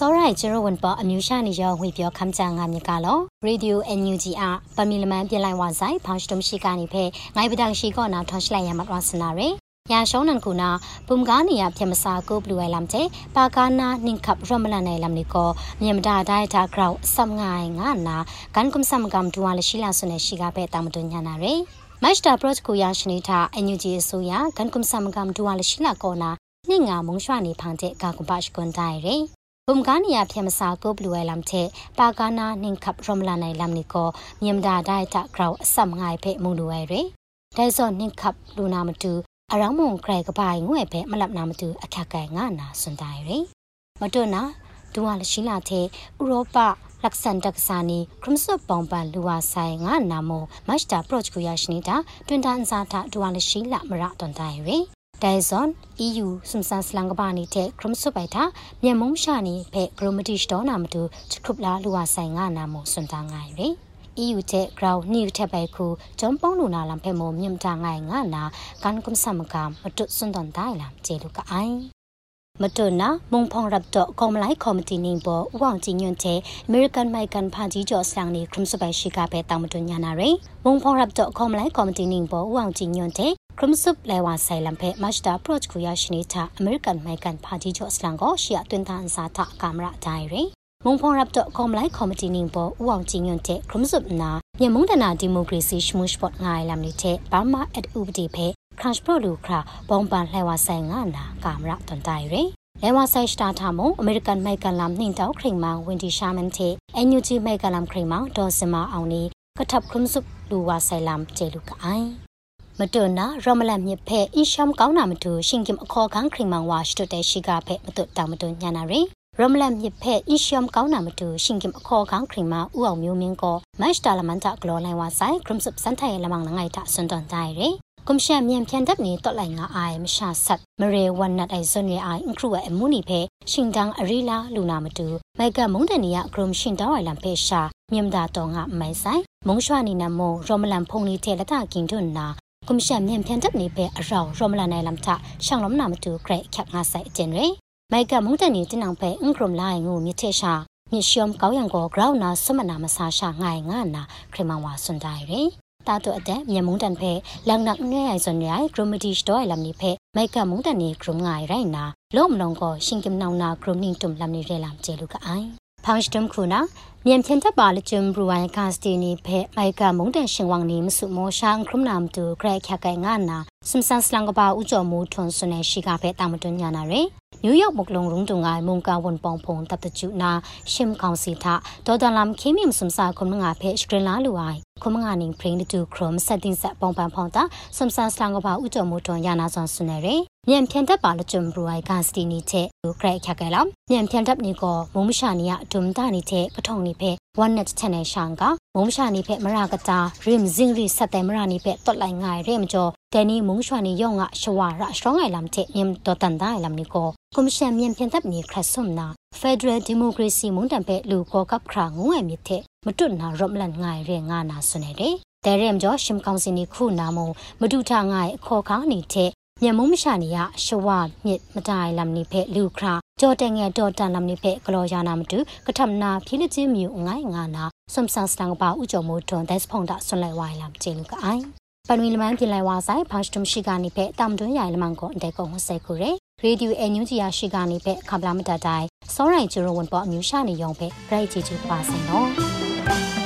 စောရိုင်ကျရဝန်ပအမျိုးရှာနေရောငွေပြောခမ်းချန်ငါမြကလောရေဒီယို NUG အပမီလမန်ပြလိုက်ဝါဆိုင်ဖောင်စတုံရှိကနေဖဲငိုင်ပဒန်ရှိကောနာထွန်ရှလိုက်ရမှာဝါစနာရေရာရှောင်းနန်ကူနာပုံကားနေရပြမစာကိုဘလူဝဲလမ်ချေပါကာနာနင်ခပ်ရမလနိုင်လမ်နီကိုမြန်မတာဒိုင်တာဂရောက်ဆမ်ငိုင်ငါနာကန်ကွမ်ဆမ်ကမ်ဒူဝါလရှိလာဆွနေရှိကပဲတာမတွညာနာရေမတ်တာပရော့ကိုရရှိနေတာအန်ယူဂျီအစိုးရကန်ကွမ်ဆမ်ကမ်ဒူဝါလရှိလာကောနာနှင်ငါမုံရွှာနေဖန်တဲ့ကာကွန်ပတ်ကွန်တိုင်ရေဘုံကားနီယာ ဖြမစာကိုဘလူဝဲလမ်တဲ့ပါကာနာနင်ခပ်ရမလာနိုင်လမ်နီကိုမြန်ဒါဒိုင်တာဂရောက်အစမ်ငိုင်ဖဲမုံလူဝဲရေဒိုင်စောနင်ခပ်လူနာမတူအရောင်းမုံခရိုက်ကပိုင်ငွေပဲမလပ်နာမတူအခက်ကိုင်ငါနာစွန်တိုင်ရေမတွနာဒူဝါလရှိလာတဲ့ဥရောပလက်ဆန်တက်ဆာနီခရမ်ဆပ်ပေါင်ပန်လူဝါဆိုင်ငါနာမိုမတ်တာပရော့ကိုရရှိနေတာတွင်တန်စာတာဒူဝါလ ရှိလာမရတွန်တိုင်ရေဒိုင်ဇွန် EU စုံစမ်းစလန်ကပါနေတဲ့ခရမ်ဆုပိုက်တာမြန်မုံရှာနေဖဲဂရိုမတီစတော်နာမတူချခုပလာလူဝဆိုင်ငါနာမိုစွန်တာငိုင်ရေ EU တဲ့ ground နိထက်ပဲခုဂျွန်ပေါင်းလူနာလံဖဲမိုမြင့်တာငိုင်ငါနာကန်ကွန်ဆမ်ကမတုစွန်တန်တိုင်လံကျေလူကအိုင်မတွနာမုံဖောင်ရပ်တော့ကောမလိုက်ကော်မတီနေပေါ်ဥအောင်ကြီးညွန့်တဲ့အမေရိကန်မိုက်ကန်ဖာကြီးကျော်စလန်နေခရမ်စပိုင်ရှိကပဲတောင်မတွညာနာရယ်မုံဖောင်ရပ်တော့ကောမလိုက်ကော်မတီနေပေါ်ဥအောင်ကြီးညွန့်တဲ့ ခရမ်ဆုပ်လဲဝါဆိုင်လံဖဲမတ်တာပရော့ကိုရရှိနေတာအမေရိကန်မိုက်ကန်ဖာကြီးကျော်စလန်ကိုရှီယာတွင်တန်စာထကာမရာဒိုင်ရယ်မုံဖောင်ရပ်တော့ကောမလိုက်ကော်မတီနေပေါ်ဥအောင်ကြီးညွန့်တဲ့ခရမ်ဆုပ်နာမြေမုံတနာဒီမိုကရေစီရှမှုစပေါ့ငိုင်လမ်နေတဲ့ဘာမာအက်ဥပဒေဖဲခရန့်ပရိုလူခရာဘုံပန်လှဲဝါဆိုင်ငါနာကာမရာတွန်တိုင်ရယ်လဲဝါဆိုင်စတာထမုံအမေရိကန်မိုက်ကလမ်နှင်းတောက်ခရင်မောင်ဝင်တီရှာမန်တီအန်ယူဂျီမိုက်ကလမ်ခရင်မောင်ဒေါ်စမအောင်နီကထပ်ခရုမ်ဆုလူဝါဆိုင်လမ်ကျေလူကအိုင် မတွနာရမလမြဖဲအင်းရှမ်ကောင်းနာမတူရှင်ကင်အခေါ်ခန်းခရင်မောင်ဝါရှတုတဲ့ရှိကဖဲမတွတောင်မတွညာနာရယ်ရမလန်မြဖဲအီရှမ်ကောင်းနာမတူရှင်ကင်အခေါ်ခန်းခရင်မဥအောင်မျိုးမင်းကိုမတ်တာလမန်တာဂလောလိုင်းဝါဆိုင်ခရမ်ဆပ်စန်ထိုင်လမန်ငိုင်တာစွန်တန်တိုင်ရယ်ကွန်ရှန်မြန်ဖြန်တပ်နေတော့လိုက်ငါအိုင်မရှာဆတ်မရေဝန်နတ်အိုင်စွန်ရအိုင်အခရုဝဲအမှုနီဖဲရှင်တန်းအရီလာလူနာမတူမိုက်ကမုန်တနီယဂရုံရှင်တောင်းဝိုင်လံဖဲရှာမြမ်ဒါတော့ငါမိုင်ဆိုင်မုံရွှာနီနမုံရောမလန်ဖုန်နီထဲလက်တာကင်တွန်းနာ ကွန်ရှန်မြန်ဖြန်တပ်နေဖဲအရောရောမလန်နိုင်လမ်ထရှောင်းလုံးနာမတူဂရိတ်ခက်ငါဆိုင်အကျင်ရယ်မိုက်ကမုန်တနီတင်အောင်ဖဲအင်ဂရုံလိုင်းငိုမြစ်ထဲရှာမြစ်ရှုံကောင်းရံကိုဂရောင်းနာဆွမနာမဆာရှာငိုင်ငါနာခရမန်ဝါစွန်တိုင်ရယ်တာတော့တဲ့မြန်မုန်တန်ဖဲလန်နက်ငဲအိုင်စွန်ရိုင်ဂရမတီစတော့လမ်နိဖဲမိုက်ကမုန်တန်နေဂရုံငိုင်ရိုင်နာလောမလုံကိုရှင်ကင်နောင်နာဂရုံနင်းတုံလမ်နိရဲလမ်ကျဲလူကအိုင် ဖောင်စတမ်ခုနာမြန်ဖြန်တပ်ပါလကျမ်ဘရူဝိုင်ကာစတီနီဖဲမိုက်ကမုန်တန်ရှင်ဝမ်နီမစုမောရှာခရုံနမ်တူဂရက်ခက်ကဲငါနာစမ်ဆန်စလန်ကပါဥကြော်မူထွန်ဆွနေရှိကဖဲတာမတွညာနာရယ်နယူးယောက်မုကလုံရုံတုံငိုင်မုန်ကဝန်ပောင်ဖုံတပ်တကျူနာရှမ်ကောင်စီထဒေါ်ဒလမ်ခေမီမ်စမ်စာခုံငါဖဲစကရင်လာလူအိုင်ခုမငါနင်းပရင်တူခရုံဆက်တင်ဆက်ပေါင်ပန်ဖောင်တာစမ်ဆန်စလန်ကပါဥကြော်မူထွန်ယာနာဆွန်ဆွနေရယ် မြန်ဖြန်တပ်ပါလကျမ်ဘရူဝိုင်ကာစတီနီတဲ့ဂရက်ခက်ကဲလမ်မြန်ဖြန်တပ်နီကိုမုံမရှာနီယဒုံတာနီတဲ့ကထုံနီဖဲဝန်နက်ချန်နယ်ရှန်ကမုံရှာနီဖဲမရာကတာရင်ဇင်းရီဆက်တဲ့မရာနီဖဲတွတ်လိုက်ငိုင်ရဲမကျော်တဲနီမုံရွှာနီယောငါရှဝါရစ trong အိုင်လမ်တဲ့မြင်တော်တန်ဒါအိုင်လမ်နီကိုကွန်ရှင်မြန်ပြန်တပ်နီခရဆုမ်နာ Federal Democracy မုန်တံပဲလူကောကပ်ခရာငုံငယ်မြစ်တဲ့မတွနာရော့မလန်ငိုင်ရဲငါနာဆွနေတယ်တဲရဲမကျော်ရှမ်ကောင်စင်နီခုနာမုံမဒူထာငိုင်အခေါ်ခါနေတဲ့ မြန်မုံမရှာနေရရှဝမြစ်မတိုင်လမ်နိဖဲလူခရာကြောတငယ်တော်တန်လမ်နိဖဲဂလောယာနာမတူကထမနာဖိလချင်းမြူငိုင်းငါနာဆွမ်ဆန်စတန်ပါဥကြုံမိုထွန်ဒက်စဖုန်တာဆွန်လိုက်ဝိုင်လမ်ကျင်းကအိုင်ပန်ဝီလမန်ပြင်လိုက်ဝါဆိုင်ဖောင်စတုံရှိကနေဖဲတမ်တွန်းရိုင်လမန်ကိုအန်တဲကုံဟဆဲခုရဲရေဒီယိုအန်ယူဂျီယာရှိကနေဖဲခပ်လာမတတိုင်စောရိုင်ကျူရဝန်ပေါ်အမျိုးရှာနေယုံဖဲဂရိတ်ချီချူပါဆိုင်တော့